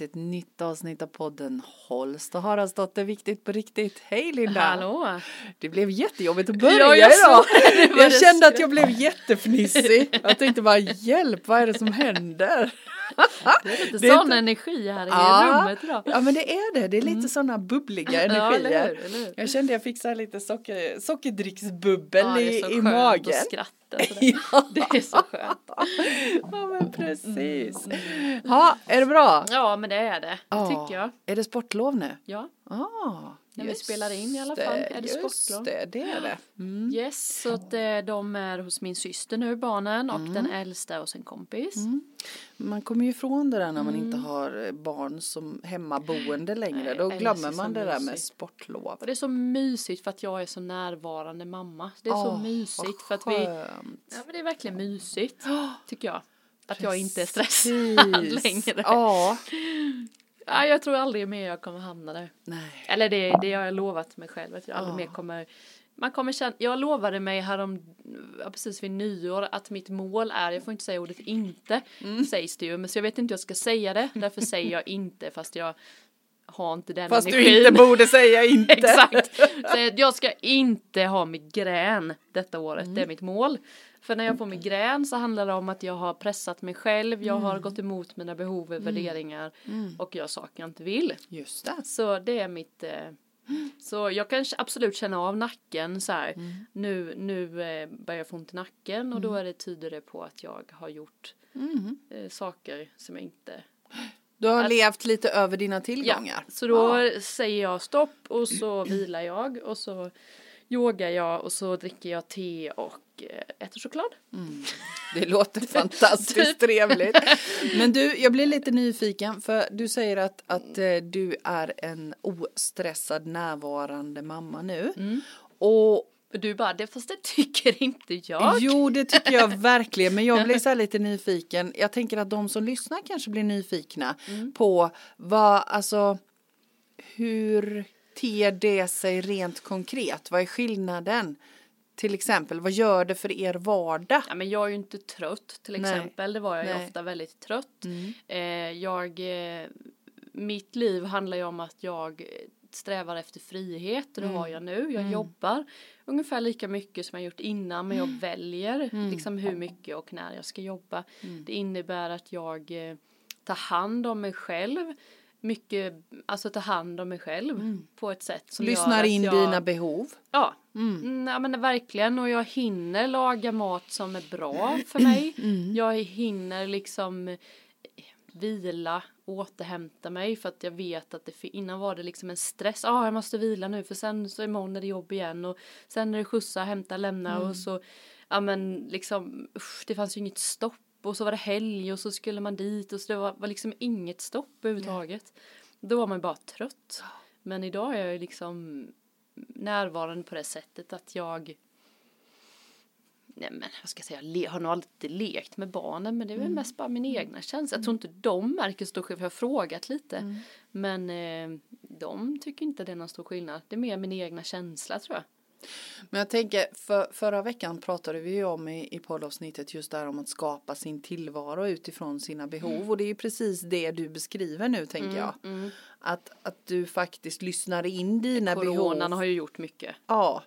Till ett nytt avsnitt av podden Holst och Haraldsdotter Viktigt på riktigt. Hej Linda! Hallå! Det blev jättejobbigt att börja Ja, jag idag. Jag kände att jag blev jättefnissig. Jag tänkte bara hjälp, vad är det som händer? Det är lite Det är sån inte- energi här i Ja. rummet idag. Ja men det är det, det är lite sådana bubbliga Mm. Ja, eller energier. hur, eller hur? Jag kände jag fick så här lite socker, sockerdricksbubbel Ja, i, i magen. Ja. Det är så skönt. Ja men precis. Mm. Ja, är det bra? Ja, men det är det. Ja. tycker jag. Är det sportlov nu? Ja, Ah, När vi just spelar in i alla fall är det sportlov. det, det är det. Mm. yes. Så att eh, de är hos min syster nu, barnen, och Mm. den äldsta hos en kompis. Man kommer ju ifrån det där när man inte Mm. har eh, barn som hemmaboende längre. Nej, Då glömmer man så det där med sportlov. Och det är så mysigt för att jag är så närvarande mamma. Det är så Åh, mysigt för att vi... Ja, men det är verkligen mysigt, tycker jag. Att jag inte är Precis. stressad längre. Ja. Ja, jag tror aldrig mer jag kommer hamna där. Nej. Eller det, det har jag lovat mig själv att jag aldrig mer kommer man kommer känna, jag lovade mig härom, precis vid nyår att mitt mål är, jag får inte säga ordet inte, Mm. sägs det ju, men så jag vet inte hur jag ska säga det, därför säger jag inte fast jag har inte den Fast energin. du inte borde säga inte. Exakt. Så jag ska inte ha migrän detta året, Mm. det är mitt mål. För när jag får migrän så handlar det om att jag har pressat mig själv, jag Mm. har gått emot mina behov och värderingar och gör saker jag inte vill. Just det. Så det är mitt eh, så jag kan absolut känna av nacken så här. Mm. Nu, nu eh, börjar jag få ont i nacken och då är det tyder det på att jag har gjort Mm. eh, saker som jag inte Du har Att- levt lite över dina tillgångar. så då säger jag stopp och så vilar jag och så yogar jag och så dricker jag te och eh, äter choklad. Det låter fantastiskt Typ. trevligt. Men du, jag blir lite nyfiken för du säger att, att eh, du är en ostressad närvarande mamma nu. Mm. Och du bara, det, fast det tycker inte jag. jo, det tycker jag verkligen, men jag blir så här lite nyfiken. Jag tänker att de som lyssnar kanske blir nyfikna Mm. på vad, alltså, hur ter det sig rent konkret? Vad är skillnaden? Till exempel, vad gör det för er vardag? Ja, men jag är ju inte trött till Nej. exempel. Det var jag ju Nej. ofta väldigt trött. Mm. Eh, jag, eh, mitt liv handlar ju om att jag strävar efter frihet och det Mm. har jag nu. Jag jobbar ungefär lika mycket som jag gjort innan men jag Mm. väljer liksom hur mycket och när jag ska jobba. Det innebär att jag eh, tar hand om mig själv. Mycket, alltså ta hand om mig själv på ett sätt som Mm. Lyssnar in jag, dina behov. Ja, mm. ja men verkligen och jag hinner laga mat som är bra för mig. Mm. Jag hinner liksom eh, vila, återhämta mig för att jag vet att det innan var det liksom en stress. Ja, ah, jag måste vila nu för sen så imorgon är det jobb igen och sen är det skjutsa, hämta, lämna Mm. och så ja men liksom usch, det fanns ju inget stopp och så var det helg och så skulle man dit och så det var, var liksom inget stopp överhuvudtaget. Då var man bara trött. Men idag är jag ju liksom närvarande på det sättet att jag Nej men vad ska jag säga, le, har nog alltid lekt med barnen men det är väl mest bara min egna känsla. Jag tror inte de märker stor skillnad, för jag har frågat lite. Men eh, de tycker inte det är någon stor skillnad. Det är mer min egna känsla tror jag. Men jag tänker, för, förra veckan pratade vi ju om i, i poddavsnittet just där om att skapa sin tillvaro utifrån sina behov och det är ju precis det du beskriver nu tänker jag. Mm. Att, att du faktiskt lyssnar in dina Coronan behov. har ju gjort mycket. Ja.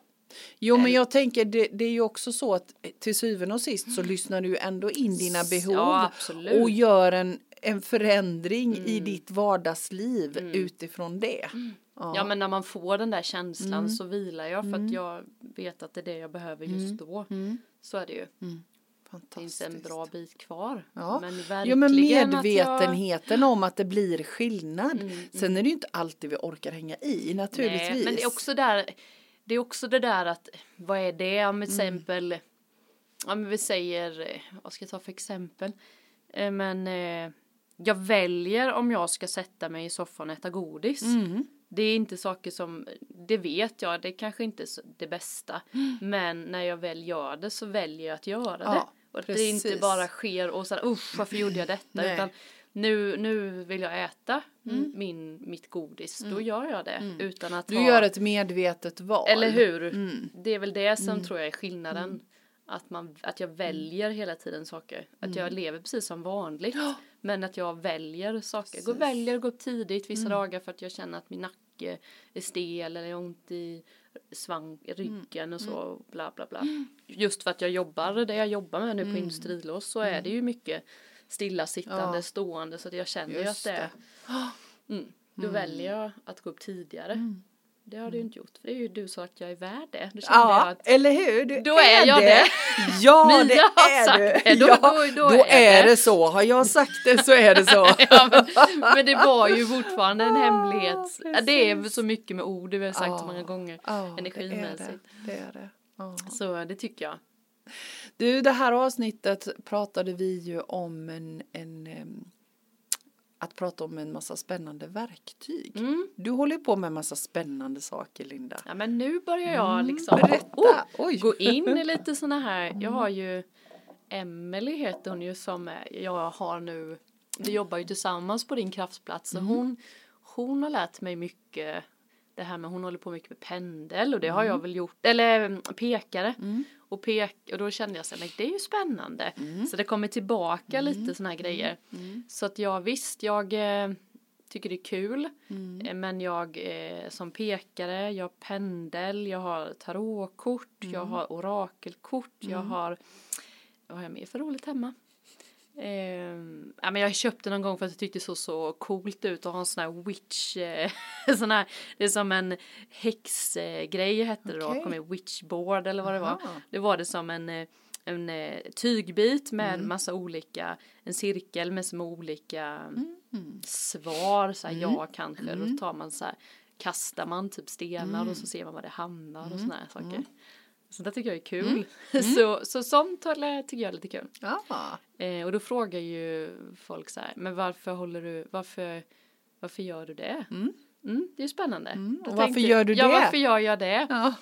Jo men jag tänker det, det är ju också så att till syvende och sist så lyssnar du ändå in dina behov Ja. Mm. och gör en, en förändring i ditt vardagsliv utifrån det. Ja. men när man får den där känslan Mm. så vilar jag för att jag vet att det är det jag behöver just Mm. då. Så är det ju. Det Fantastiskt. finns en bra bit kvar. Ja. Men verkligen men att jag... Mm, medvetenheten om att det blir skillnad. Sen är det ju inte alltid vi orkar hänga i naturligtvis. Nej, men det är också där, det är också det där att, vad är det, om till Mm. exempel, ja men vi säger, vad ska jag ta för exempel, Eh, men eh, jag väljer om jag ska sätta mig i soffan och äta godis. Mm. Det är inte saker som, det vet jag, det är kanske inte är det bästa. Men när jag väl gör det så väljer jag att göra det. Ja, Och att det inte bara sker och så här, usch varför gjorde jag detta? Nej. Utan nu, nu vill jag äta min, mitt godis, då gör jag det. Utan att Mm. Du ha, gör ett medvetet val. Eller hur? Mm. Det är väl det som tror jag är skillnaden. Att, man, att jag väljer hela tiden saker. Att Mm. jag lever precis som vanligt. Men att jag väljer saker. Jag går, väljer att gå upp tidigt vissa dagar för att jag känner att min nacke är stel eller jag har ont i svang, ryggen och så bla bla bla. Just för att jag jobbar det jag jobbar med nu på industrilås så är det ju mycket stillasittande, Ja. stående så att jag känner ju att det är mm, då väljer jag att gå upp tidigare. Det har du ju inte gjort för det är ju du sa att jag är värd det. Ja, att eller hur? Du Då är jag det. Ja, Mia det är sagt du. det. Då- ja, då- då då är är det. det så. Har jag sagt det så är det så. ja, men, men det var ju fortfarande en Ja, hemlighet. Ja, det är så mycket med ord, det har jag sagt så Ja, många gånger. Ja, Energimässigt. Det är det. det, är det. Ja. Så det tycker jag. Du, det här avsnittet pratade vi ju om en, en att prata om en massa spännande verktyg. Mm. Du håller på med en massa spännande saker, Linda. Ja men nu börjar jag liksom Mm, Berätta. oh, gå in i lite såna här, jag har ju Emelie heter hon ju som jag har nu, vi jobbar ju tillsammans på din kraftplats Mm. och hon, hon har lärt mig mycket det här med, hon håller på mycket med pendel och det har jag väl gjort, eller mm, pekare. Mm. Och, pek, och då kände jag så här, det är ju spännande. Mm. Så det kommer tillbaka lite såna här grejer. Så att jag visst, jag eh, tycker det är kul. Mm. Eh, Men jag eh, som pekare, jag har pendel, jag har tarotkort, Mm. jag har orakelkort, jag har, vad har jag mer för roligt hemma? Eh, ja, men jag köpte någon gång för att jag tyckte det såg så coolt ut att ha en sån här witch, eh, sån här, det är som en häxgrej eh, hette det då, Okej. kommer witchboard eller vad det var. Aha. Det var det som en, eh, en eh, tygbit med Mm. massa olika, en cirkel med små olika Mm. svar, så här ja kanske, Mm. då tar man så här, kastar man typ stenar och så ser man var det hamnar Mm. och såna här saker. Så det tycker jag är kul. så, så sånt håller- tycker jag är lite kul. Ja. Eh, och då frågar ju folk så här, men varför håller du, varför, varför gör du det? Mm. Mm, det är ju spännande. Mm, och varför gör du Ja, det? varför gör jag det? ja.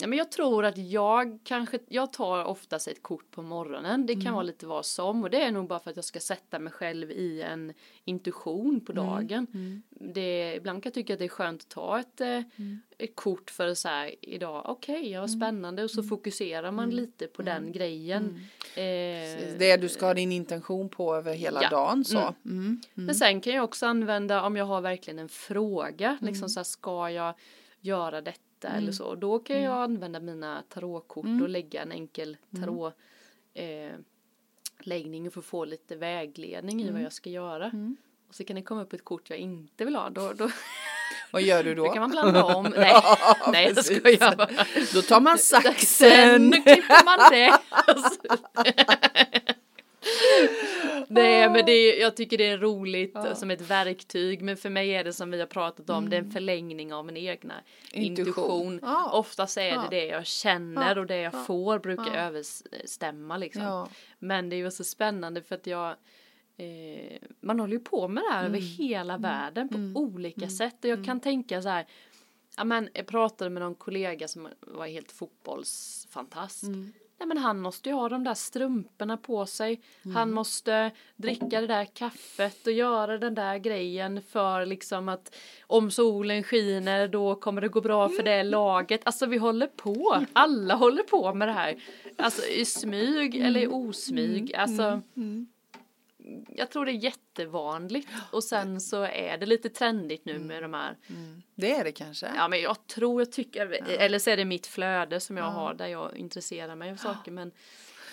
Ja, men jag tror att jag kanske, jag tar oftast ett kort på morgonen. Det kan Mm. vara lite vad som och det är nog bara för att jag ska sätta mig själv i en intuition på Mm. dagen. Det, ibland kan jag tycka att det är skönt att ta ett, eh, Mm. ett kort för så här idag, okej, ja vad spännande och så Mm. fokuserar man lite på den grejen. Eh, Det du ska ha din intention på över hela Ja. dagen så. Mm. Mm. Men sen kan jag också använda om jag har verkligen en fråga, Mm. liksom så här, ska jag göra detta eller så. Då kan jag använda mina tarotkort Mm. och lägga en enkel tarot eh, läggning för att få lite vägledning Mm. i vad jag ska göra. Och så kan det komma upp ett kort jag inte vill ha. Då, då, Vad gör du då? då kan man blanda om. Nej, nej jag skojar bara. Då tar man Sen saxen. klipper man det. Nej men det är, jag tycker det är roligt Ja. som ett verktyg men för mig är det som vi har pratat om det är en förlängning av min egna Intuition. intuition. Ja. Oftast är Ja. det det jag känner och det jag Ja. får brukar överstämma liksom. Men det är ju så spännande för att jag eh, man håller ju på med det här över hela världen på olika sätt och jag kan tänka så här Ja men jag pratade med någon kollega som var helt fotbollsfantast. Nej men han måste ju ha de där strumporna på sig. Han måste dricka det där kaffet och göra den där grejen för liksom att om solen skiner då kommer det gå bra för det laget. Alltså vi håller på. Alla håller på med det här. Alltså i smyg eller i osmyg. Alltså jag tror det är jättevanligt. Och sen så är det lite trendigt nu med de här Det är det kanske. Ja men jag tror jag tycker, eller så är det mitt flöde som jag har där jag intresserar mig av saker men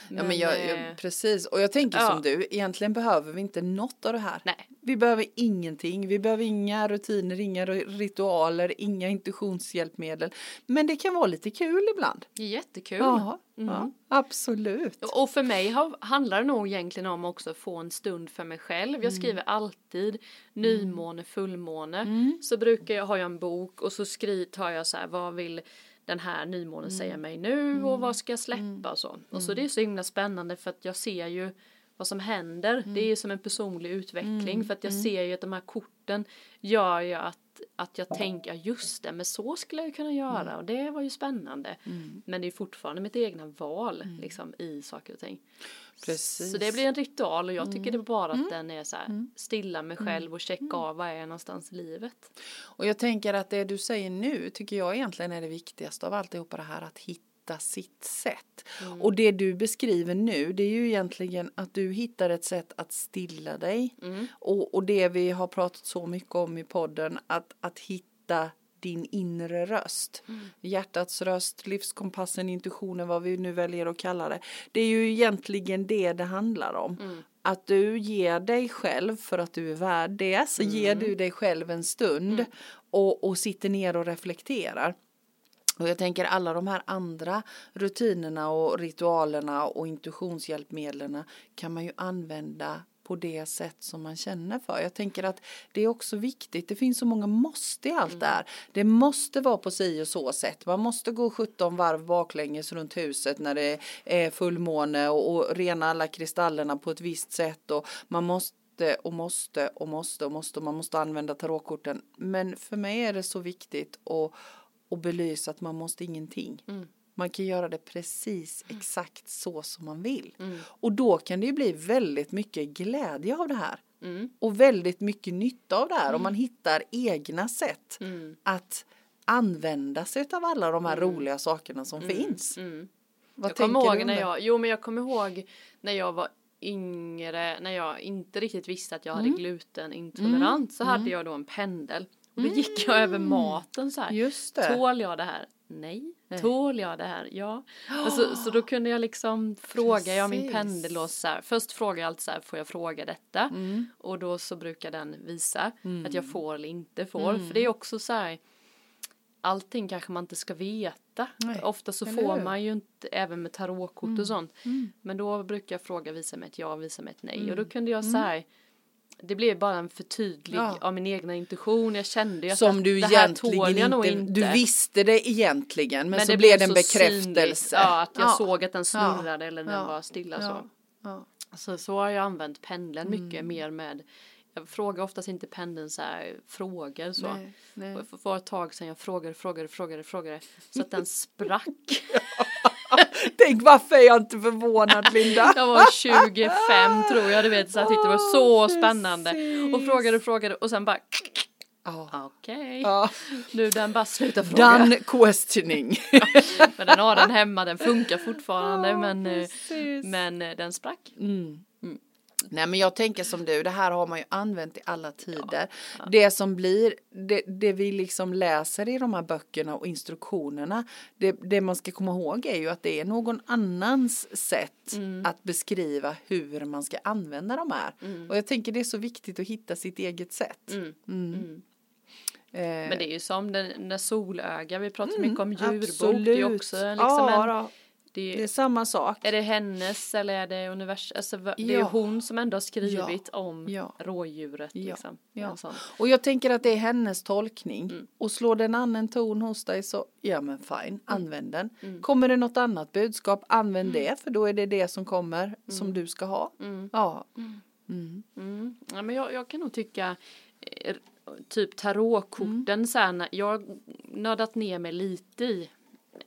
Ja, men jag, eh, jag, precis, och jag tänker ja. som du, egentligen behöver vi inte något av det här. Nej. Vi behöver ingenting, vi behöver inga rutiner, inga ritualer, inga intuitionshjälpmedel. Men det kan vara lite kul ibland. jättekul. Ja, Mm. ja absolut. Och för mig har, handlar det nog egentligen om också att få en stund för mig själv. Mm. Jag skriver alltid nymåne, fullmåne. Mm. Så brukar jag, har jag en bok och så skri, tar jag så här, vad vill den här nymånen Mm. säga mig nu och vad ska jag släppa och så. Och så det är så himla spännande för att jag ser ju vad som händer. Mm. Det är som en personlig utveckling för att jag ser ju att de här korten gör ju att att jag tänker, just det, men så skulle jag kunna göra Mm. och det var ju spännande. Men det är fortfarande mitt egna val liksom i saker och ting. Precis. Så det blir en ritual och jag tycker det är bara att den är så här, stilla mig själv och checka av var jag är någonstans i livet. Och jag tänker att det du säger nu tycker jag egentligen är det viktigaste av alltihopa det här att hitta hitta sitt sätt. Mm. Och det du beskriver nu det är ju egentligen att du hittar ett sätt att stilla dig. Mm. Och, och det vi har pratat så mycket om i podden att, att hitta din inre röst. Mm. Hjärtats röst, livskompassen, intuitionen, vad vi nu väljer att kalla det. Det är ju egentligen det det handlar om. Mm. Att du ger dig själv för att du är värd det så ger du dig själv en stund och, och sitter ner och reflekterar. Och jag tänker alla de här andra rutinerna och ritualerna och intuitionshjälpmedlen kan man ju använda på det sätt som man känner för. Jag tänker att det är också viktigt. Det finns så många måste i allt det här. Det måste vara på si och så sätt. Man måste gå 17 varv baklänges runt huset när det är fullmåne och, och rena alla kristallerna på ett visst sätt och man måste och måste och måste och måste och man måste använda tarotkorten. Men för mig är det så viktigt att, att belysa att man måste ingenting. Mm. Man kan göra det precis exakt så som man vill. Mm. Och då kan det ju bli väldigt mycket glädje av det här. Mm. Och väldigt mycket nytta av det här om man hittar egna sätt Mm. att använda sig av alla de här roliga sakerna som finns. Mm. Vad Jag kommer ihåg när jag, jo men jag kommer ihåg när jag var yngre, när jag inte riktigt visste att jag Mm. hade glutenintolerans så hade jag då en pendel. Och då gick jag över maten så här. Just det. Tål jag det här? Nej. Nej. Tål jag det här? Ja. Och så, så då kunde jag liksom fråga jag min Precis. och så här. Först frågar jag alltid så här, får jag fråga detta? Mm. Och då så brukar den visa att jag får eller inte får. Mm. För det är också så här. Allting kanske man inte ska veta. Nej, Ofta så eller får hur? Mm. man ju inte, även med tarotkort och sånt. Men då brukar jag fråga, visa mig ett ja, visa mig ett nej. Och då kunde jag så här. Det blev bara en förtydlig. Ja. av min egna intuition. Jag kände ju att Som det, du det här tål jag nog inte, du visste det egentligen men, Men så det blev det en så bekräftelse. synligt, Ja, att jag Ja. såg att den snurrade eller den Ja. var stilla Ja. så. Ja. så. Så har jag använt pendeln mycket Mm. mer med jag frågar oftast inte pendeln så här frågor så. Nej, nej. Och För, för ett tag sedan jag frågade, frågade, frågade, frågade så att den sprack. Tänk varför är jag inte förvånad Linda? Jag var 25 tror jag, du vet, så jag tyckte det var så spännande. Och frågade, frågade och sen bara Ja. okej, Ja. nu den bara slutar fråga. Done questioning. Men den har den hemma, den funkar fortfarande men, eh, precis. men eh, den sprack. Mm. Nej men jag tänker som du, det här har man ju använt i alla tider. Det som blir, det, det vi liksom läser i de här böckerna och instruktionerna, det, det man ska komma ihåg är ju att det är någon annans sätt Mm. att beskriva hur man ska använda de här. Och jag tänker det är så viktigt att hitta sitt eget sätt. Mm. Mm. Mm. Eh, Men det är ju som den, den solöga, vi pratar mycket om djurbok, det är absolut. också liksom ja, en, det det är är, samma sak. är det hennes eller är det universum, alltså det är Ja. hon som ändå har skrivit om Ja. rådjuret Ja. liksom. Ja. Och jag tänker att det är hennes tolkning. Mm. Och slår den an en ton hos dig så, ja men fine, använd den. Mm. Kommer det något annat budskap, använd det för då är det det som kommer som du ska ha. Mm. Ja. Mm. Mm. Mm. Ja, men jag, jag kan nog tycka eh, typ tarotkorten här, när jag nördat ner mig lite i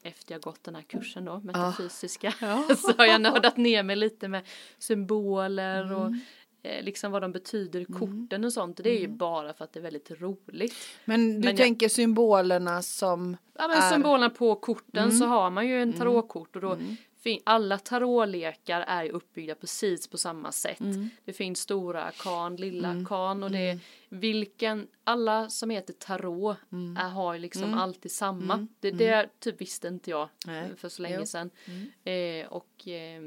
efter jag gått den här kursen då, metafysiska, Ja. så har jag nördat ner mig lite med symboler och Mm. eh, liksom vad de betyder, korten och sånt. Det är ju bara för att det är väldigt roligt. Men du Men jag- tänker symbolerna som Ja men är... symbolerna på korten så Mm. har man ju en tarotkort och då Mm. Alla tarotlekar är uppbyggda precis på samma sätt. Mm. Det finns stora arkan, lilla Mm. arkan och det är vilken, alla som heter tarot Mm. är, har liksom Mm. alltid samma. Mm. Det, det typ visste inte jag Nej. för så länge Jo. sedan. Mm. Eh, och eh,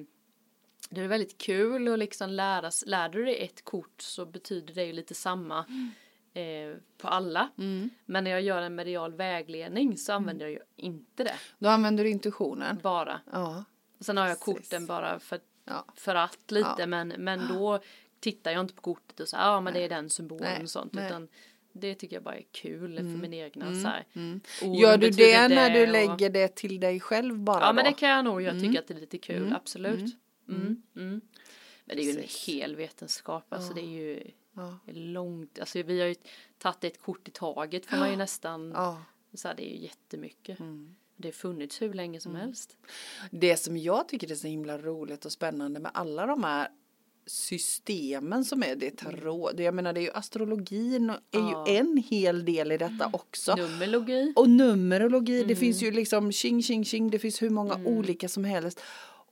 det är väldigt kul att liksom lära lär du dig ett kort så betyder det ju lite samma eh, på alla. Mm. Men när jag gör en medial vägledning så använder jag ju inte det. Då använder du intuitionen. Bara. Ja. Sen har jag Precis. korten bara för, Ja. för att lite Ja. men, men då tittar jag inte på kortet och så ja men det är den symbolen Nej. och sånt Nej. utan det tycker jag bara är kul för min egna Mm. så här. Mm. Gör du det när du och- lägger det till dig själv bara Ja men då? det kan jag nog jag Mm. tycker att det är lite kul Mm. absolut. Mm. Mm. Mm. Men det är ju en Precis. hel vetenskap alltså det är ju Ja. långt alltså vi har ju tagit ett kort i taget får man ju nästan så här, det är ju jättemycket. Mm. Det har funnits hur länge som helst. Det som jag tycker är så himla roligt och spännande med alla de här systemen som är det tarot. Det, jag menar det är ju astrologin är Ja. ju en hel del i detta också. Numerologi. Och numerologi, det Mm. finns ju liksom tjing tjing tjing, det finns hur många olika som helst.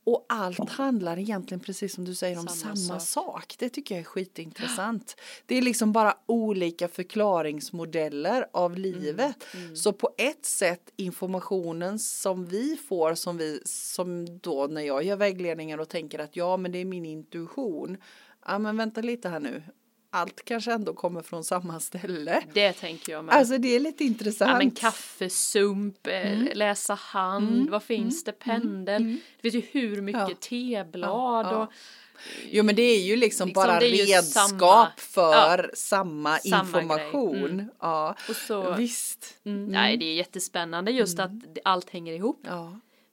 Och allt handlar egentligen precis som du säger om Samma samma, sak. sak. Det tycker jag är skitintressant. Det är liksom bara olika förklaringsmodeller av Mm. livet. Så på ett sätt informationen som vi får som vi som då när jag gör vägledningar och tänker att ja men det är min intuition. Ja men vänta lite här nu. Allt kanske ändå kommer från samma ställe. Det tänker jag med. Alltså det är lite intressant. Ja men kaffesump, eh, läsa hand, vad finns det, pendel. Det finns ju hur mycket Ja. teblad Ja, ja. och Jo men det är ju liksom, Liksom, bara ju redskap samma- för samma, Samma information. Mm. Ja, Och så- visst. Mm. Nej, det är jättespännande just att allt hänger ihop.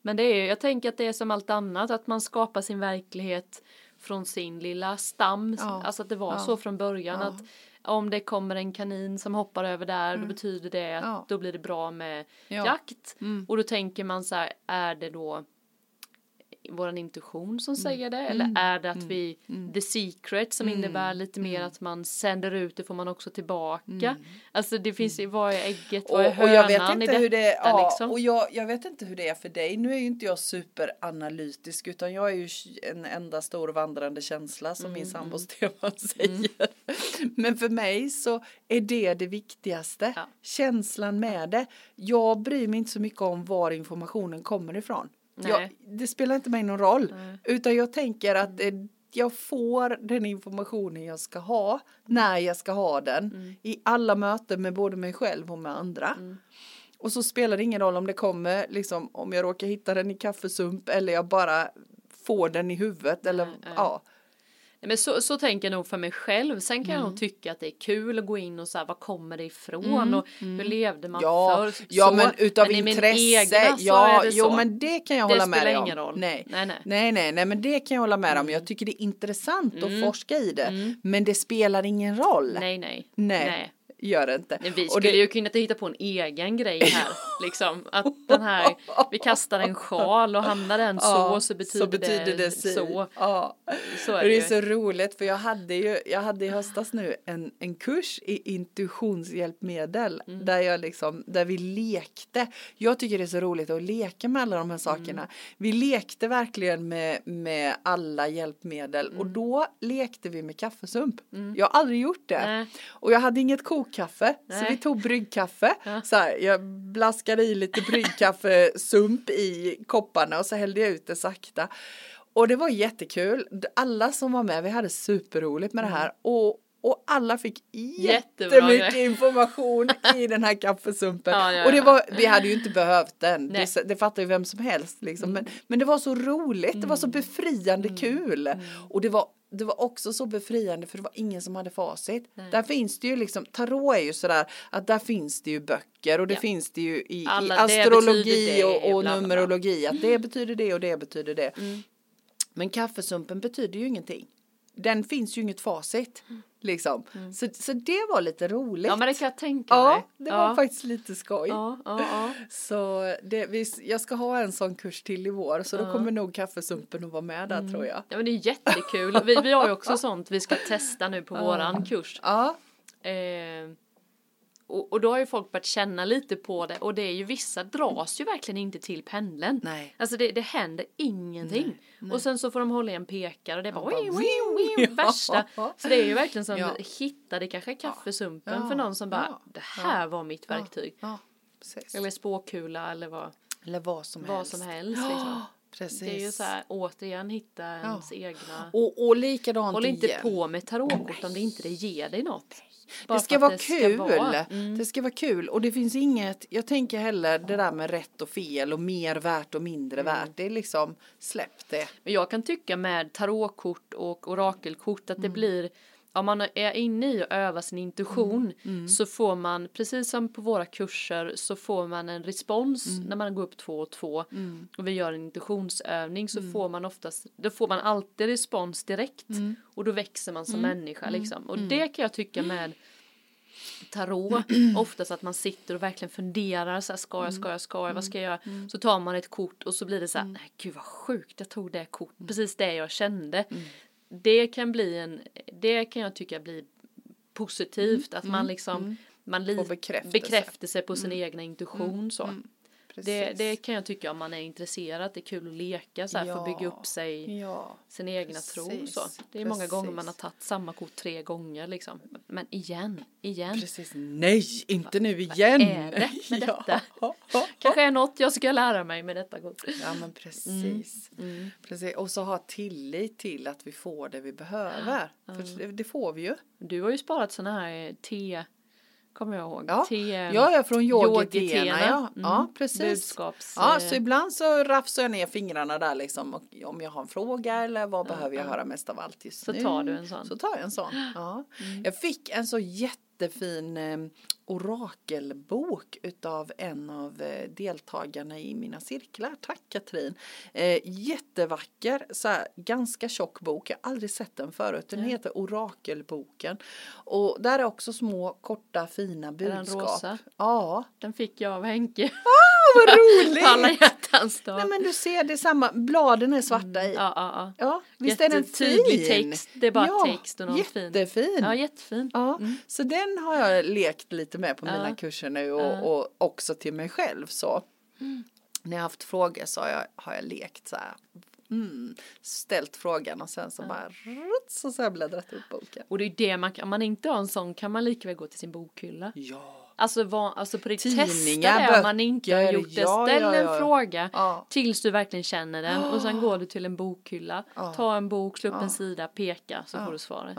Men det är, jag tänker att det är som allt annat, att man skapar sin verklighet från sin lilla stam. Ja. Alltså att det var Ja. så från början Ja. att om det kommer en kanin som hoppar över där, då betyder det att då blir det bra med Ja. jakt. Mm. Och då tänker man så här, är det då våran intuition Mm. som säger det? Eller är det att vi, the secret som Mm. innebär lite mer att man sänder ut det får man också tillbaka. Alltså det finns ju, vad är ägget, vad är Mm. Och, och jag vet hönan i inte hur det är, ja, liksom? och jag, jag vet inte hur det är för dig. Nu är ju inte jag superanalytisk utan jag är ju en enda stor vandrande känsla som Mm, min sambo Stefan säger. Men för mig så är det det viktigaste. Ja. Känslan med det. Jag bryr mig inte så mycket om var informationen kommer ifrån. Nej. Jag, det spelar inte mig någon roll. Nej. Utan jag tänker att eh, jag får den informationen jag ska ha när jag ska ha den Mm. i alla möten med både mig själv och med andra. Och så spelar det ingen roll om det kommer, liksom om jag råkar hitta den i kaffesump eller jag bara får den i huvudet eller nej. ja. Nej, Men så, så tänker jag nog för mig själv. Sen kan jag Mm. nog tycka att det är kul att gå in och så här, var kommer det ifrån och hur levde man Ja, förr? ja Så. men utav i min intresse, egna så ja, är det jo så. men det kan jag Det hålla med spelar dig om. ingen roll. Nej. Nej, nej. nej, nej, nej, men det kan jag hålla med om. Jag tycker det är intressant att forska i det, men det spelar ingen roll. Nej, nej. Nej, nej. Gör det inte. Men vi skulle det, ju kunna hitta på en egen grej här. liksom att den här, vi kastar en sjal och hamnar den så ja, så betyder, det, si. så. Ja. Så är det det är så roligt för jag hade ju, jag hade i höstas nu en, en kurs i intuitionshjälpmedel Mm. där jag liksom, där vi lekte. Jag tycker det är så roligt att leka med alla de här sakerna. Mm. Vi lekte verkligen med, med alla hjälpmedel Mm. och då lekte vi med kaffesump. Jag har aldrig gjort det. Nej. Och jag hade inget kokkaffe så Nej. vi tog bryggkaffe. Ja. Så här, jag blaskade i lite bryggkaffesump i kopparna och så hällde jag ut det sakta. Och det var jättekul. Alla som var med, vi hade superroligt med det här. Och, och alla fick Mm. Jättebra jättemycket grej. information i den här kaffesumpen. Ja, ja, och det ja. var, vi hade ju inte behövt den. Det, det fattar ju vem som helst. Liksom. Men, men det var så roligt, det var så befriande kul. Och det var det var också så befriande för det var ingen som hade facit. Där finns det ju liksom, tarot är ju sådär att där finns det ju böcker och det Ja. finns det ju i, Alla, i astrologi och, och bla, bla, bla. numerologi att det betyder det och det betyder det. Mm. Men kaffesumpen betyder ju ingenting. Den finns ju inget facit. Liksom. Så, så det var lite roligt. Mm. Ja men det kan jag tänka mig. Ja, det var faktiskt lite skoj. Ja, ja, ja. Så det, vi, jag ska ha en sån kurs till i vår så då kommer nog kaffesumpen att vara med Mm. där tror jag. Ja men det är jättekul. Vi, vi har ju också sånt vi ska testa nu på våran kurs. Ja, Eh, och, och då har ju folk börjat känna lite på det och det är ju vissa dras ju verkligen inte till pendeln. nej. Alltså det, det händer ingenting. Och sen så får de hålla i en pekare och det är bara, bara, wii, värsta. Ja. Så det är ju verkligen som Ja. hittade kanske kaffesumpen Ja. för någon som bara, Ja. det här var mitt verktyg. Ja. Eller spåkula eller vad, Eller vad som vad helst. som helst liksom. Precis. Det är ju så här återigen hitta ens egna. Och, och likadant Håll inte igen. på med tarotkort om det inte det ger dig något. Bara Det ska vara det kul. Ska vara. Mm. Det ska vara kul och det finns inget, jag tänker heller det där med rätt och fel och mer värt och mindre Mm. värt. Det är liksom, släpp det. Men jag kan tycka med tarotkort och orakelkort att det Mm. blir om man är inne i att öva sin intuition Mm. så får man, precis som på våra kurser, så får man en respons Mm. när man går upp två och två och vi gör en intuitionsövning så Mm. får man oftast, då får man alltid respons direkt Mm. och då växer man som människa liksom. Och det kan jag tycka med tarot, oftast att man sitter och verkligen funderar så här, ska jag, ska jag, ska jag, vad ska jag göra? Så tar man ett kort och så blir det så här, nej gud vad sjukt, jag tog det kort, precis det jag kände. Det kan bli en, det kan jag tycka blir positivt att man liksom man li- Får bekräftelse. bekräftelse på sin egna intuition så. Det, Precis. det kan jag tycka om man är intresserad, det är kul att leka så här, för att bygga upp sig Ja. sin egna tro Precis, så. Det är många gånger man har precis. tagit samma kort tre gånger liksom. Men igen, igen. Precis. Nej, inte nu igen. är det med detta? Kanske är något jag ska lära mig med detta kort. Ja men precis. Mm. precis. Och så ha tillit till att vi får det vi behöver. För det, det får vi ju. Du har ju sparat sådana här te, kommer jag ihåg. Ja, Te, ja, ja från yogitina. Ja, Mm. ja precis. Budskaps... Ja, så ibland så rafsar jag ner fingrarna där liksom och om jag har en fråga eller vad behöver jag höra mest av allt just Så nu. tar du en sån. Så tar jag en sån. Ja. Jag fick en så jättefin eh, orakelbok utav en av eh, deltagarna i mina cirklar. Tack Katrin. Eh, jättevacker, så här, ganska tjock bok. Jag har aldrig sett den förut. Den heter Orakelboken. Och där är också små korta fina den budskap. rosa? Ja, Den fick jag av Henke. Vad roligt! På alla hjärtans dag. Nej men du ser, det samma. Bladen är svarta i. Ja, ja, ja. Ja, visst är den fin? text. Det är bara ja, text och någon fin. jättefin. Ja, jättefin. Ja, så den har jag lekt lite med på Ja. mina kurser nu och, Ja. och också till mig själv så. När jag haft frågor så har jag, har jag lekt så här. Mm, ställt frågan och sen så bara ruts, och så har jag bläddrat upp boken. Och det är det man kan, om man inte har en sån kan man lika väl gå till sin bokhylla. Ja. Alltså, vad, alltså på riktigt testa det om man inte har gjort det. ja, Ställ ja, en ja. fråga Ja. tills du verkligen känner den och sen går du till en bokhylla, ta en bok, slå upp en sida, peka så får du svaret.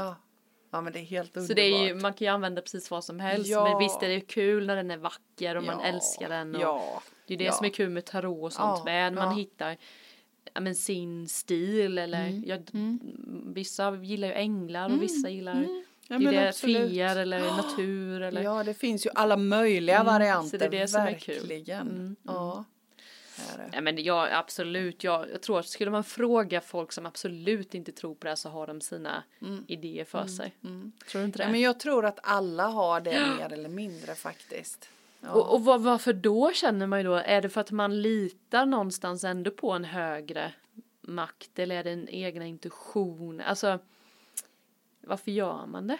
Ja. men det är helt underbart. Så det är ju, man kan ju använda precis vad som helst. Men visst är det kul när den är vacker och man älskar den. Och Det är det som är kul med tarot och sånt med. Man hittar men sin stil eller Mm, ja, vissa gillar ju änglar och vissa gillar Mm. Ja, det är men det absolut. fier eller natur eller Ja, det finns ju alla möjliga Mm, varianter. så det är det som är kul. verkligen. Mm, Ja. Det. Ja men ja absolut, jag, jag tror att skulle man fråga folk som absolut inte tror på det här så har de sina idéer för sig. Tror du inte det? Ja, men jag tror att alla har det mer eller mindre faktiskt. Ja. och och vad, varför då känner man ju då, är det för att man litar någonstans ändå på en högre makt eller är det en egna intuition? Alltså varför gör man det?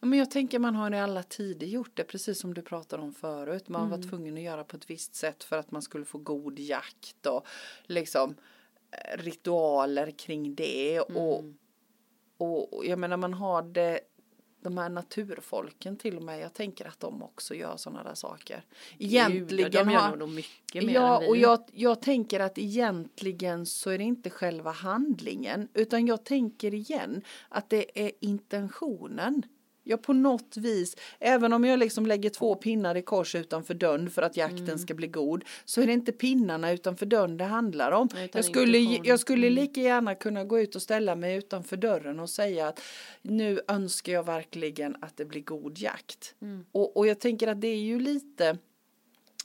Ja, men jag tänker man har i alla tider gjort det, precis som du pratade om förut. Man Mm. var tvungen att göra på ett visst sätt för att man skulle få god jakt och liksom eh, ritualer kring det. Mm. och, och jag menar man har det de här naturfolken till och med, jag tänker att de också gör sådana där saker. Egentligen Gud, de gör har, nog mycket mer Ja, än vi. och jag, jag tänker att egentligen så är det inte själva handlingen, utan jag tänker igen att det är intentionen. Ja, på något vis, även om jag liksom lägger två pinnar i kors utanför dörren för att jakten Mm. ska bli god, så är det inte pinnarna utanför dörren det handlar om. Utan Jag skulle, jag skulle Mm. lika gärna kunna gå ut och ställa mig utanför dörren och säga att nu önskar jag verkligen att det blir god jakt. Mm. Och, och jag tänker att det är ju lite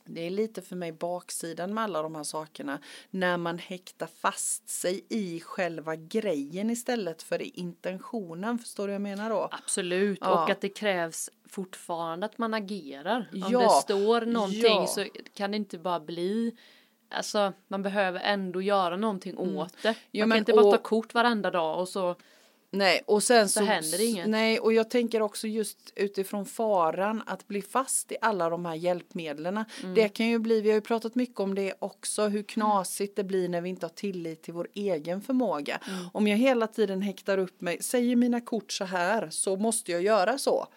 det är lite för mig baksidan med alla de här sakerna. När man häktar fast sig i själva grejen istället för i intentionen. Förstår du vad jag menar då? Absolut, Ja. och att det krävs fortfarande att man agerar. Om Ja, det står någonting ja. så kan det inte bara bli Alltså man behöver ändå göra någonting åt det. Mm. Man men kan inte bara och- ta kort varenda dag och så Nej, och sen så, Så händer inget. Nej, och jag tänker också just utifrån faran att bli fast i alla de här hjälpmedlen. Mm. Det kan ju bli, vi har ju pratat mycket om det också, hur knasigt det blir när vi inte har tillit till vår egen förmåga. Mm. Om jag hela tiden häktar upp mig, säger mina kort så här, så måste jag göra så.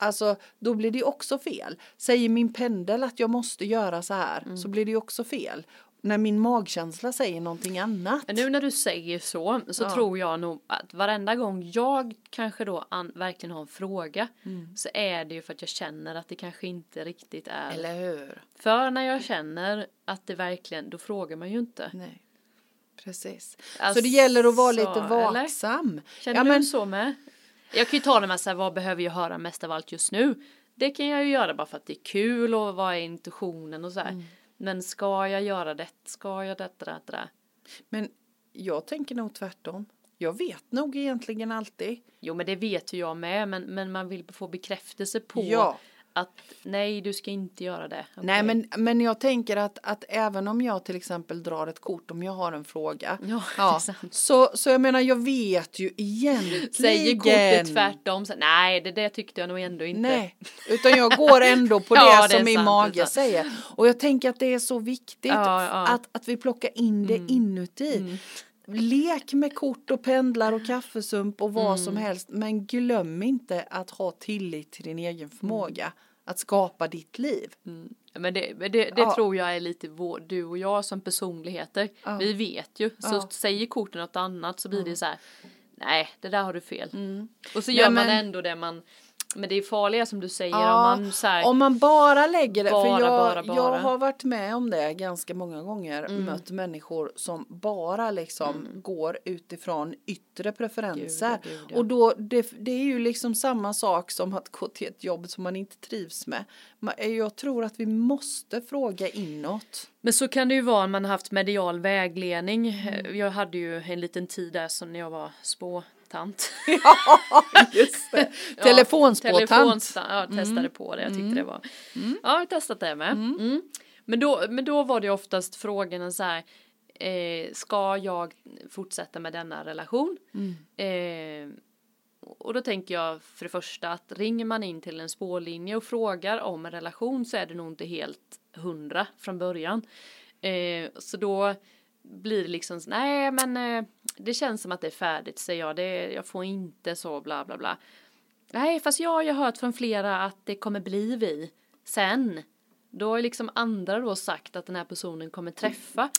Alltså, då blir det också fel. Säger min pendel att jag måste göra så här, Mm. så blir det också fel. När min magkänsla säger någonting annat. Nu när du säger så så Ja. tror jag nog att varenda gång jag kanske då an, verkligen har en fråga Mm. så är det ju för att jag känner att det kanske inte riktigt är. Eller hur? För när jag känner att det verkligen, då frågar man ju inte. Nej. Precis. Alltså, så det gäller att vara lite eller? vaksam. Känner Ja, du men- så med? Jag kan ju ta det med så här, vad behöver jag höra mest av allt just nu? Det kan jag ju göra bara för att det är kul och vad är intuitionen och så Mm. Men ska jag göra det? Ska jag detta, detta, detta? Men jag tänker nog tvärtom. Jag vet nog egentligen alltid. Jo men det vet ju jag med men, men man vill få bekräftelse på Ja. Att nej du ska inte göra det. Nej Okej. men, men jag tänker att, att även om jag till exempel drar ett kort om jag har en fråga. Ja, sant. så, så jag menar jag vet ju egentligen. Säger kortet tvärtom, så, nej det, det tyckte jag nog ändå inte. Nej, utan jag går ändå på det Ja, det som min mage säger. Och jag tänker att det är så viktigt Ja, ja. Mm. Att, att vi plockar in det inuti. Lek med kort och pendlar och kaffesump och vad Mm. som helst. Men glöm inte att ha tillit till din egen förmåga. Att skapa ditt liv. Mm. Men det, det, det Ja. tror jag är lite vår, du och jag som personligheter. Ja. Vi vet ju. Så Ja. säger korten något annat så blir det så här. Nej, det där har du fel. Och så gör man men- ändå det man. Men det är farliga som du säger Ja, om man så här. Om man bara lägger det, för Bara, jag, bara, bara. jag har varit med om det ganska många gånger, mött människor som bara liksom går utifrån yttre preferenser. Gud, gud, ja. Och då, det, det är ju liksom samma sak som att gå till ett jobb som man inte trivs med. Man- Jag tror att vi måste fråga inåt. Men så kan det ju vara om man har haft medial vägledning. Mm. Jag hade ju en liten tid där som när jag var spåtant. Just det. Ja, Telefonspåtant. telefonspa- Ja, jag testade på det. Jag tyckte det var. Ja, jag har testat det med. Mm. Men, då, men då var det oftast frågorna så här. Eh, ska jag fortsätta med denna relation? Eh, och då tänker jag för det första att ringer man in till en spårlinje och frågar om en relation så är det nog inte helt hundra från början. Eh, så då blir liksom så, nej men eh, det känns som att det är färdigt säger jag, det, jag får inte så bla bla bla. Nej fast jag har ju hört från flera att det kommer bli vi sen. Då har liksom andra då sagt att den här personen kommer träffa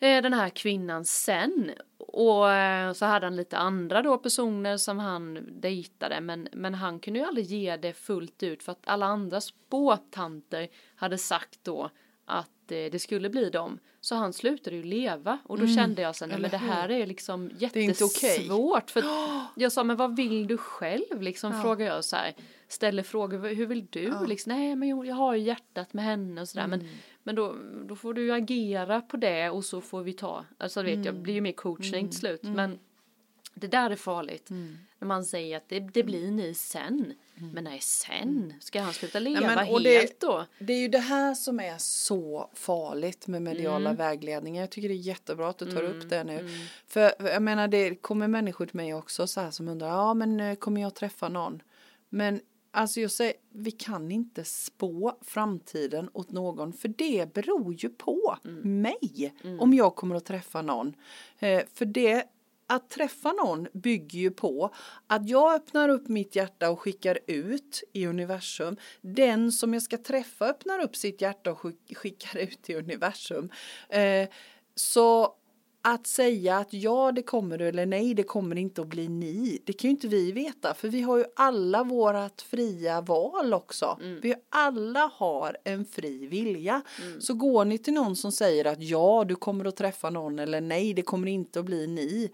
eh, den här kvinnan sen. Och eh, så hade han lite andra då personer som han dejtade men, men han kunde ju aldrig ge det fullt ut för att alla andra spåtanter hade sagt då att eh, det skulle bli dem. Så han slutade ju leva och då kände jag sen, men det här är liksom jättesvårt. För att jag sa, men vad vill du själv? Liksom frågar jag så här. Ställer frågor, hur vill du? Liksom, nej men jag har ju hjärtat med henne och sådär. Mm. Men, men då, då får du agera på det och så får vi ta, alltså vet jag, Mm. blir ju mer coaching till slut. Men det där är farligt. Mm. När man säger att det, det blir ni sen. Men nej, sen? Ska han sluta leva men, och helt det- då? Det är ju det här som är så farligt med mediala Mm. vägledningar. Jag tycker det är jättebra att du tar upp det nu. För för jag menar det kommer människor till mig också så här som undrar, ja men eh, kommer jag träffa någon? Men alltså jag säger, vi kan inte spå framtiden åt någon för det beror ju på Mm. mig om jag kommer att träffa någon. Eh, för det att träffa någon bygger ju på att jag öppnar upp mitt hjärta och skickar ut i universum. Den som jag ska träffa öppnar upp sitt hjärta och skickar ut i universum. Eh, så att säga att ja det kommer eller nej det kommer inte att bli ni. Det kan ju inte vi veta för vi har ju alla vårat fria val också. Vi alla har en fri vilja. Så går ni till någon som säger att ja du kommer att träffa någon eller nej det kommer inte att bli ni.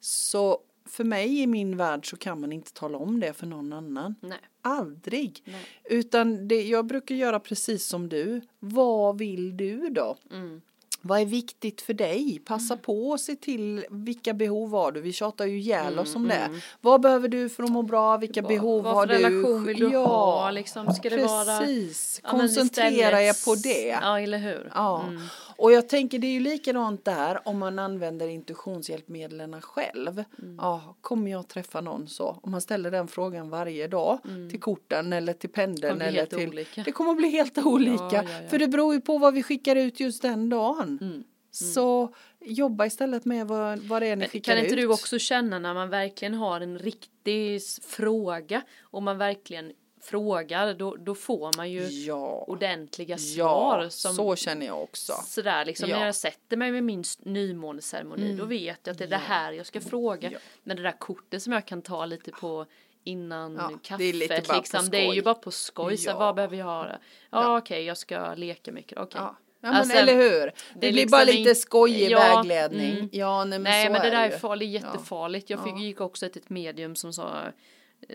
Så för mig i min värld så kan man inte tala om det för någon annan. Nej. Aldrig. Nej. Utan det, jag brukar göra precis som du. Vad vill du då? Mm. Vad är viktigt för dig? Passa på att se till vilka behov har du? Vi tjatar ju ihjäl oss om det. Vad behöver du för att må bra? Vilka Vad- behov vad har för du? relation vill du ha, liksom? Ska det vara- precis. Ja, Koncentrera er på det. Ja, eller hur? Ja, Mm. Och jag tänker det är ju likadant där om man använder intuitionshjälpmedlen själv. Mm. Ja, kommer jag träffa någon så? Om man ställer den frågan varje dag till korten eller till pendeln Mm. Eller till. olika. Det kommer att bli helt olika. Ja, ja, ja. För det beror ju på vad vi skickar ut just den dagen. Mm. Så jobba istället med vad, vad det är ni Men skickar kan inte ut. du också känna när man verkligen har en riktig fråga och man verkligen frågar då, då får man ju Ja, ordentliga svar. ja som, så känner jag också. Sådär liksom Ja. Mm. när jag sätter mig med min nymåneceremoni då vet jag att det är det här jag ska fråga. Ja. Men det där kortet som jag kan ta lite på innan Ja, kaffet det är lite bara på liksom, det är ju bara på skoj. Så Ja. vad behöver jag ha? Ja, Ja. okej jag ska leka mycket, okej. Ja. Ja men Alltså, eller hur. Det, det är blir liksom bara lite skojig Ja, vägledning. mm. Ja nej men Nej så men det är där är ju. farligt, jättefarligt. Jag fick, gick också till ett medium som sa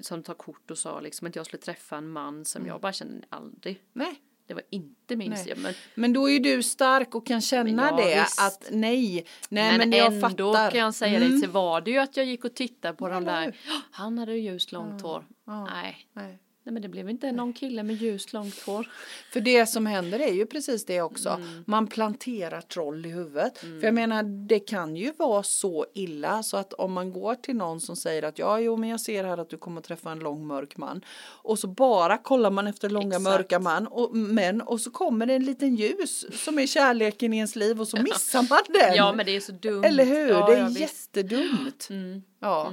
som tar kort och sa liksom att jag skulle träffa en man som Mm. jag bara kände aldrig. Nej. Det var inte min stil. Men, Men då är du stark och kan känna ja, det visst. att nej, nej men, men, jag ändå fattar. kan jag säga Mm. dig så var det ju att jag gick och tittade på de Eller där. Han hade ju ljust långt hår. Ja. Nej, Nej. Nej men det blev inte någon kille med ljust långt hår. För det som händer är ju precis det också. Mm. Man planterar troll i huvudet. För jag menar det kan ju vara så illa så att om man går till någon som säger att ja jo men jag ser här att du kommer träffa en lång mörk man. Och så bara kollar man efter långa Exakt. mörka man och, män och så kommer det en liten ljus som är kärleken i ens liv och så missar man den. Ja men det är så dumt. Eller hur? Ja, det är ja, jättedumt. Mm. Ja.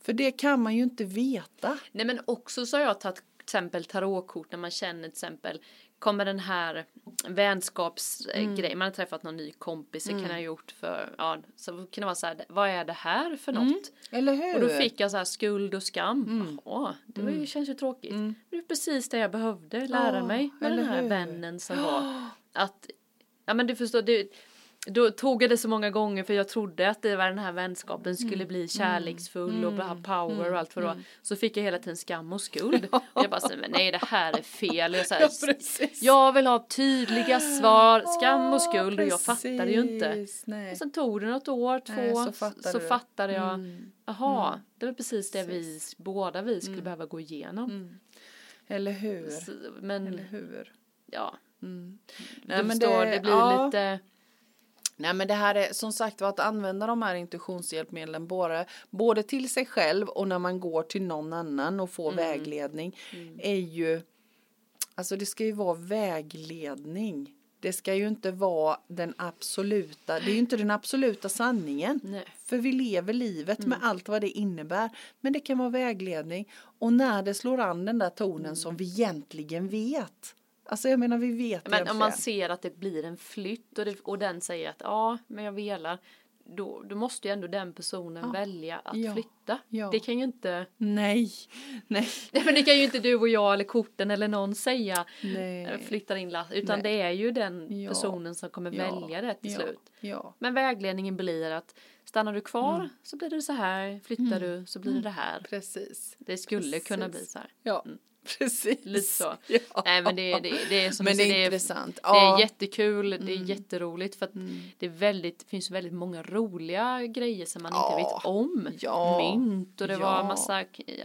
Mm. För det kan man ju inte veta. Nej men också så har jag tagit till exempel tarotkort när man känner till exempel kommer den här vänskapsgrejen, man har träffat någon ny kompis, det kan jag ha gjort för, ja, så kan det vara så här, vad är det här för något? Eller hur? Och då fick jag så här skuld och skam. Åh, det var ju, känns ju tråkigt. Men det är precis det jag behövde lära Ja, mig med den här hur? vännen som var. Att, ja men du förstår, det, då tog jag det så många gånger för jag trodde att det var den här vänskapen skulle Mm. bli kärleksfull och ha power och allt vad det var. Så fick jag hela tiden skam och skuld. Och jag bara, så, men nej det här är fel. Jag, så här, Ja, jag vill ha tydliga svar, skam och skuld och jag fattade ju inte. Nej. Och sen tog det något år, två, Nej, så så fattade du. fattade jag, Mm. jaha, det var precis det vi, Precis. båda vi skulle behöva gå igenom. Mm. Eller hur? Så, men, Eller hur? ja, Mm. Nej, men det- det, blir ja. lite, Nej men det här är som sagt var att använda de här intuitionshjälpmedlen både, både till sig själv och när man går till någon annan och får vägledning är ju Alltså det ska ju vara vägledning. Det ska ju inte vara den absoluta, det är ju inte den absoluta sanningen. nej. För vi lever livet med allt vad det innebär. Men det kan vara vägledning. Och när det slår an den där tonen som vi egentligen vet. Alltså jag menar vi vet Men om man ser att det blir en flytt och, det, och den säger att ja, men jag velar. Då, då måste ju ändå den personen välja att Ja. flytta. Ja. Det kan ju inte, Nej, nej, nej men det kan ju inte du och jag eller korten eller någon säga nej. eh, flyttar in Lasse, utan Nej. det är ju den Ja. personen som kommer Ja. välja det till ja. slut. Ja, Men vägledningen blir att stannar du kvar Mm. så blir det så här, flyttar du så blir det det här. precis. Det skulle kunna Precis. bli så här. Ja, precis. Lite så. Ja. Nej men det, det, det är som Men det är intressant. Det Ja. är jättekul, det är Mm. jätteroligt för att Mm. det är väldigt, det finns väldigt många roliga grejer som man Ja. inte vet om. Ja. Mynt och det var massa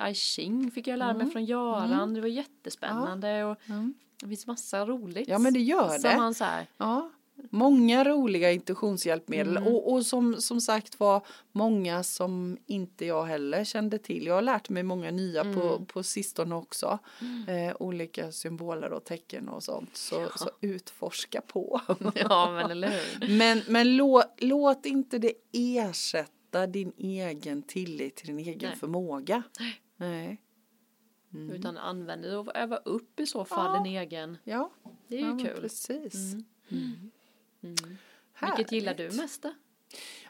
I Ching fick jag lära mig Mm. från Göran, det var jättespännande och Mm. det finns massa roligt. Ja men det gör Som det. man så här, Ja, många roliga intuitionshjälpmedel Mm. och, och som, som sagt var många som inte jag heller kände till. Jag har lärt mig många nya på, Mm. på sistone också. Eh, olika symboler och tecken och sånt. Så, så utforska på. ja men eller hur. men men låt, låt inte det ersätta din egen tillit till din egen Nej. förmåga. Nej. Mm. Utan använd det och öva upp i så fall Ja. en egen. Ja, Det är ja ju men kul. precis. Mm. Mm. Vilket gillar du mest då?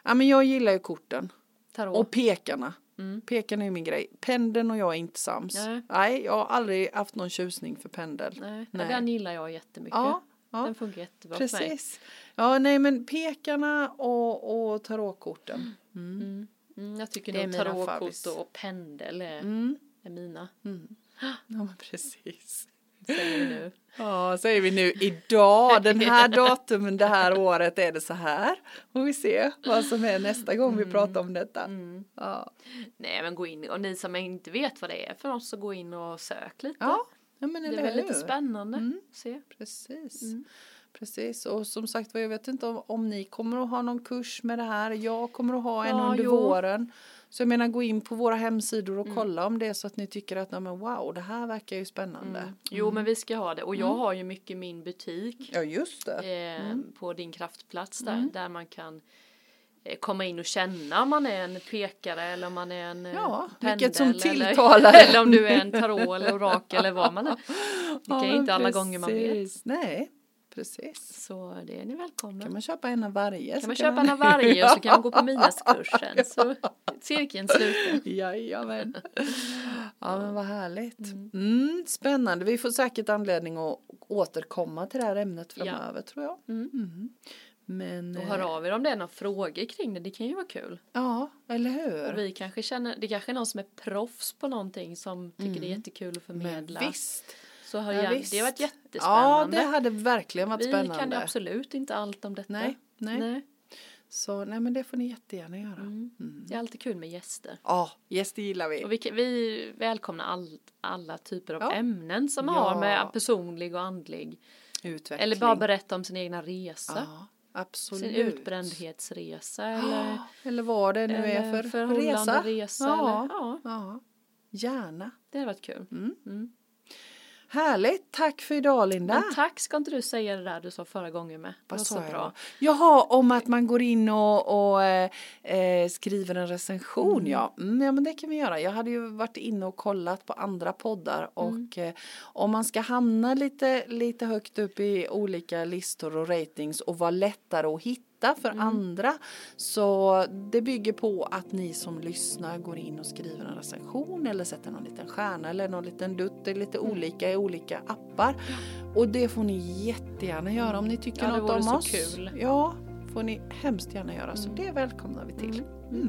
Ja men jag gillar ju korten. Tarot? Och pekarna. Mm. Pekarna är min grej. Pendeln och jag är inte sams. Nej. Nej, jag har aldrig haft någon tjusning för pendel. Nej, Nej. den gillar jag jättemycket. Ja, ja Den funkar jättebra för mig. precis. Ja, nej men pekarna och, och tarotkorten. Mm. Mm. Mm, jag tycker nog tarotkort och pendel är, Mm. är mina. Mm. Ja, men precis. Säger vi nu. Ja, säger vi nu idag, den här datumen, det här året är det så här. Och vi ser vad som är nästa gång vi pratar om detta. Mm. Ja, Nej men gå in och ni som inte vet vad det är för oss så gå in och sök lite. ja. ja men det eller är väl lite spännande. Mm. Se. Precis. Mm. Precis, och som sagt jag vet inte om, om ni kommer att ha någon kurs med det här. Jag kommer att ha en Ja, under jo. våren. Så jag menar, gå in på våra hemsidor och Mm. kolla om det är så att ni tycker att, nej, men wow, det här verkar ju spännande. Mm. Jo men vi ska ha det och jag har ju mycket min butik Ja, just det. eh, på din kraftplats där, Mm. där man kan eh, komma in och känna om man är en pekare eller om man är en eh, Ja, pendel vilket som eller, tilltalar. eller om du är en tarot eller orakel eller vad man är. Det Ja, kan men inte alla gånger man vet. Nej, precis. Så det är ni välkomna. Kan man köpa en av varje? kan man köpa en av varje och så kan man gå på Mias-kursen. Så cirkeln sluten. Jajamän. Ja men vad härligt. Mm, spännande. Vi får säkert anledning att återkomma till det här ämnet Ja. framöver tror jag. Mm. Mm. Men Och eh, hör av er om det är några frågor kring det. Det kan ju vara kul. ja, eller Och hur? vi kanske känner, det kanske är någon som är proffs på någonting som tycker det är jättekul att Men förmedla. visst. Så har Ja, jag, visst. det har varit Ja, jättespännande. det hade verkligen varit vi spännande. kan ju absolut inte allt om detta. Nej, nej. Nej. Så nej men det får ni jättegärna göra. Mm. Det är alltid kul med gäster. Ja, gäster gillar vi. Och vi, vi välkomnar all, alla typer av Ja. ämnen som Ja. har med personlig och andlig. Utveckling. Eller bara berätta om sin egna resa. Ja, absolut. Sin utbrändhetsresa eller, Eller vad det nu är för resa. resa. Ja. Eller, ja, Ja, gärna. det har varit kul. Mm. Mm. Härligt, tack för idag Linda. Men tack ska inte du säga det där du sa förra gången med. Vad sa så jag bra. Jaha, om att man går in och, och eh, eh, skriver en recension ja. Mm, ja men det kan vi göra. Jag hade ju varit inne och kollat på andra poddar och eh, om man ska hamna lite, lite högt upp i olika listor och ratings och vara lättare att hitta för andra så det bygger på att ni som lyssnar går in och skriver en recension eller sätter någon liten stjärna eller någon liten dutt. Det är lite olika i olika appar. Och det får ni jättegärna göra om ni tycker Ja, det något om oss. kul. Ja, får ni hemskt gärna göra. Så det välkomnar vi till. Mm.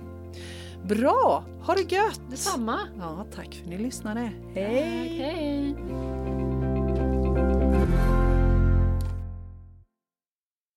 Bra, ha det gött! Detsamma. Ja, tack för att ni lyssnade. Tack, hej.